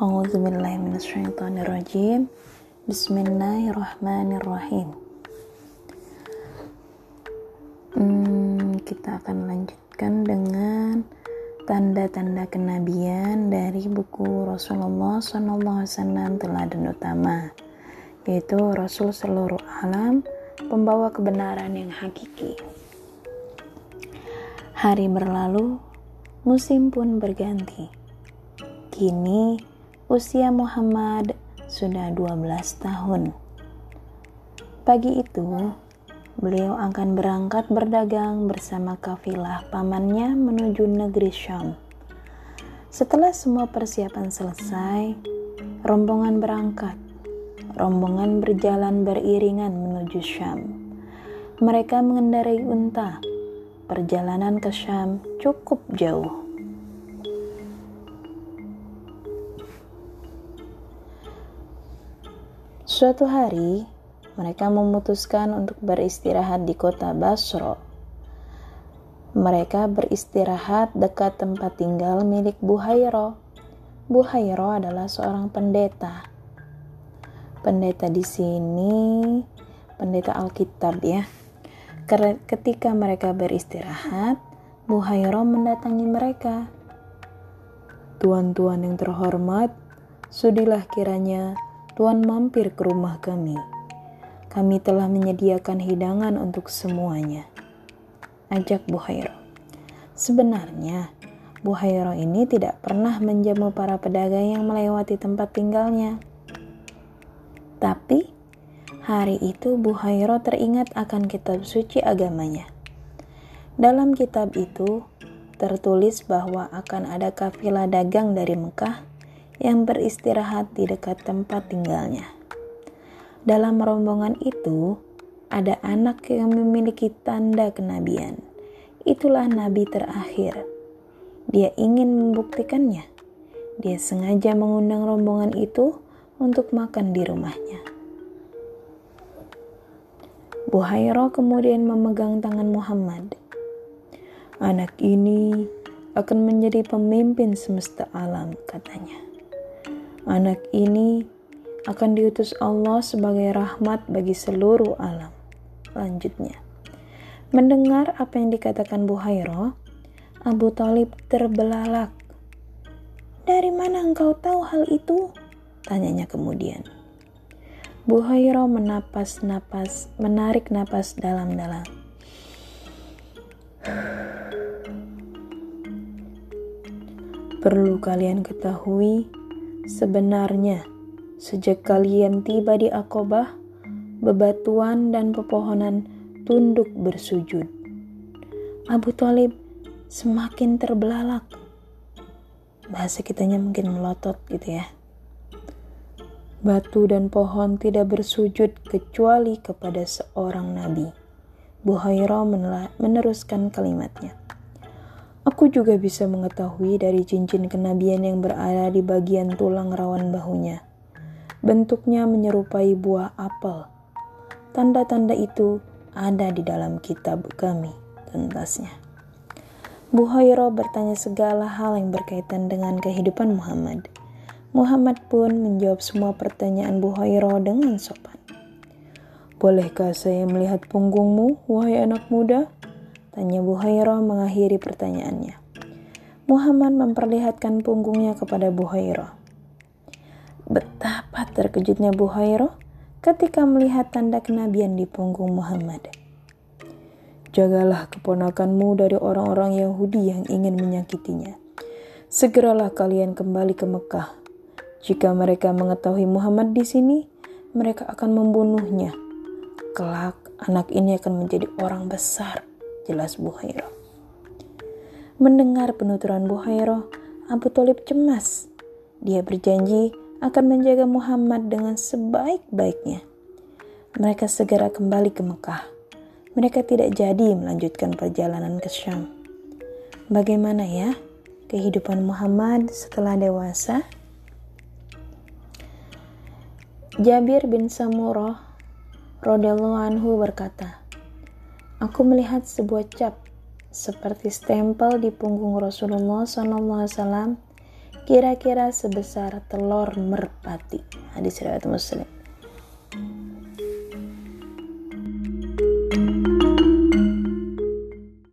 A'udzubillahiminasyaitonirrajim Bismillahirrahmanirrahim. Hmm, Kita akan lanjutkan dengan tanda-tanda kenabian dari buku Rasulullah SAW Teladan Utama yaitu Rasul seluruh alam pembawa kebenaran yang hakiki. Hari berlalu, musim pun berganti. Kini Usia Muhammad sudah 12 tahun. Pagi itu, beliau akan berangkat berdagang bersama kafilah pamannya menuju negeri Syam. Setelah semua persiapan selesai, rombongan berangkat. Rombongan berjalan beriringan menuju Syam. Mereka mengendarai unta. Perjalanan ke Syam cukup jauh. Suatu hari, mereka memutuskan untuk beristirahat di kota Basro. Mereka beristirahat dekat tempat tinggal milik Buhairo. Buhairo adalah seorang pendeta. Pendeta di sini, pendeta Alkitab ya. Ketika mereka beristirahat, Buhairo mendatangi mereka. Tuan-tuan yang terhormat, sudilah kiranya Tuan mampir ke rumah kami. Kami telah menyediakan hidangan untuk semuanya. Ajak Buhairo. Sebenarnya, Buhairo ini tidak pernah menjamu para pedagang yang melewati tempat tinggalnya. Tapi, hari itu Buhairo teringat akan kitab suci agamanya. Dalam kitab itu, tertulis bahwa akan ada kafilah dagang dari Mekah yang beristirahat di dekat tempat tinggalnya. Dalam rombongan itu, ada anak yang memiliki tanda kenabian. Itulah nabi terakhir. Dia ingin membuktikannya. Dia sengaja mengundang rombongan itu untuk makan di rumahnya. Buhairo kemudian memegang tangan Muhammad. Anak ini akan menjadi pemimpin semesta alam, katanya. Anak ini akan diutus Allah sebagai rahmat bagi seluruh alam. Lanjutnya, mendengar apa yang dikatakan Buhairo, Abu Talib terbelalak. Dari mana engkau tahu hal itu? Tanyanya kemudian. Buhairo menapas-napas, menarik napas dalam-dalam. Perlu kalian ketahui, Sebenarnya, sejak kalian tiba di Akobah, bebatuan dan pepohonan tunduk bersujud. Abu Talib semakin terbelalak. Bahasa kitanya mungkin melotot gitu ya. Batu dan pohon tidak bersujud kecuali kepada seorang nabi. Buhaira meneruskan kalimatnya. Aku juga bisa mengetahui dari cincin kenabian yang berada di bagian tulang rawan bahunya. Bentuknya menyerupai buah apel. Tanda-tanda itu ada di dalam kitab kami, tuntasnya. Buhairo bertanya segala hal yang berkaitan dengan kehidupan Muhammad. Muhammad pun menjawab semua pertanyaan Buhairo dengan sopan. Bolehkah saya melihat punggungmu, wahai anak muda? Tanya Buhairah mengakhiri pertanyaannya. Muhammad memperlihatkan punggungnya kepada Buhairah. Betapa terkejutnya Buhairah ketika melihat tanda kenabian di punggung Muhammad. Jagalah keponakanmu dari orang-orang Yahudi yang ingin menyakitinya. Segeralah kalian kembali ke Mekah. Jika mereka mengetahui Muhammad di sini, mereka akan membunuhnya. Kelak, anak ini akan menjadi orang besar jelas Buhairo. Mendengar penuturan Buhairo, Abu Talib cemas. Dia berjanji akan menjaga Muhammad dengan sebaik-baiknya. Mereka segera kembali ke Mekah. Mereka tidak jadi melanjutkan perjalanan ke Syam. Bagaimana ya kehidupan Muhammad setelah dewasa? Jabir bin Samurah radhiyallahu anhu berkata, Aku melihat sebuah cap seperti stempel di punggung Rasulullah SAW. kira-kira sebesar telur merpati. Hadis riwayat Muslim.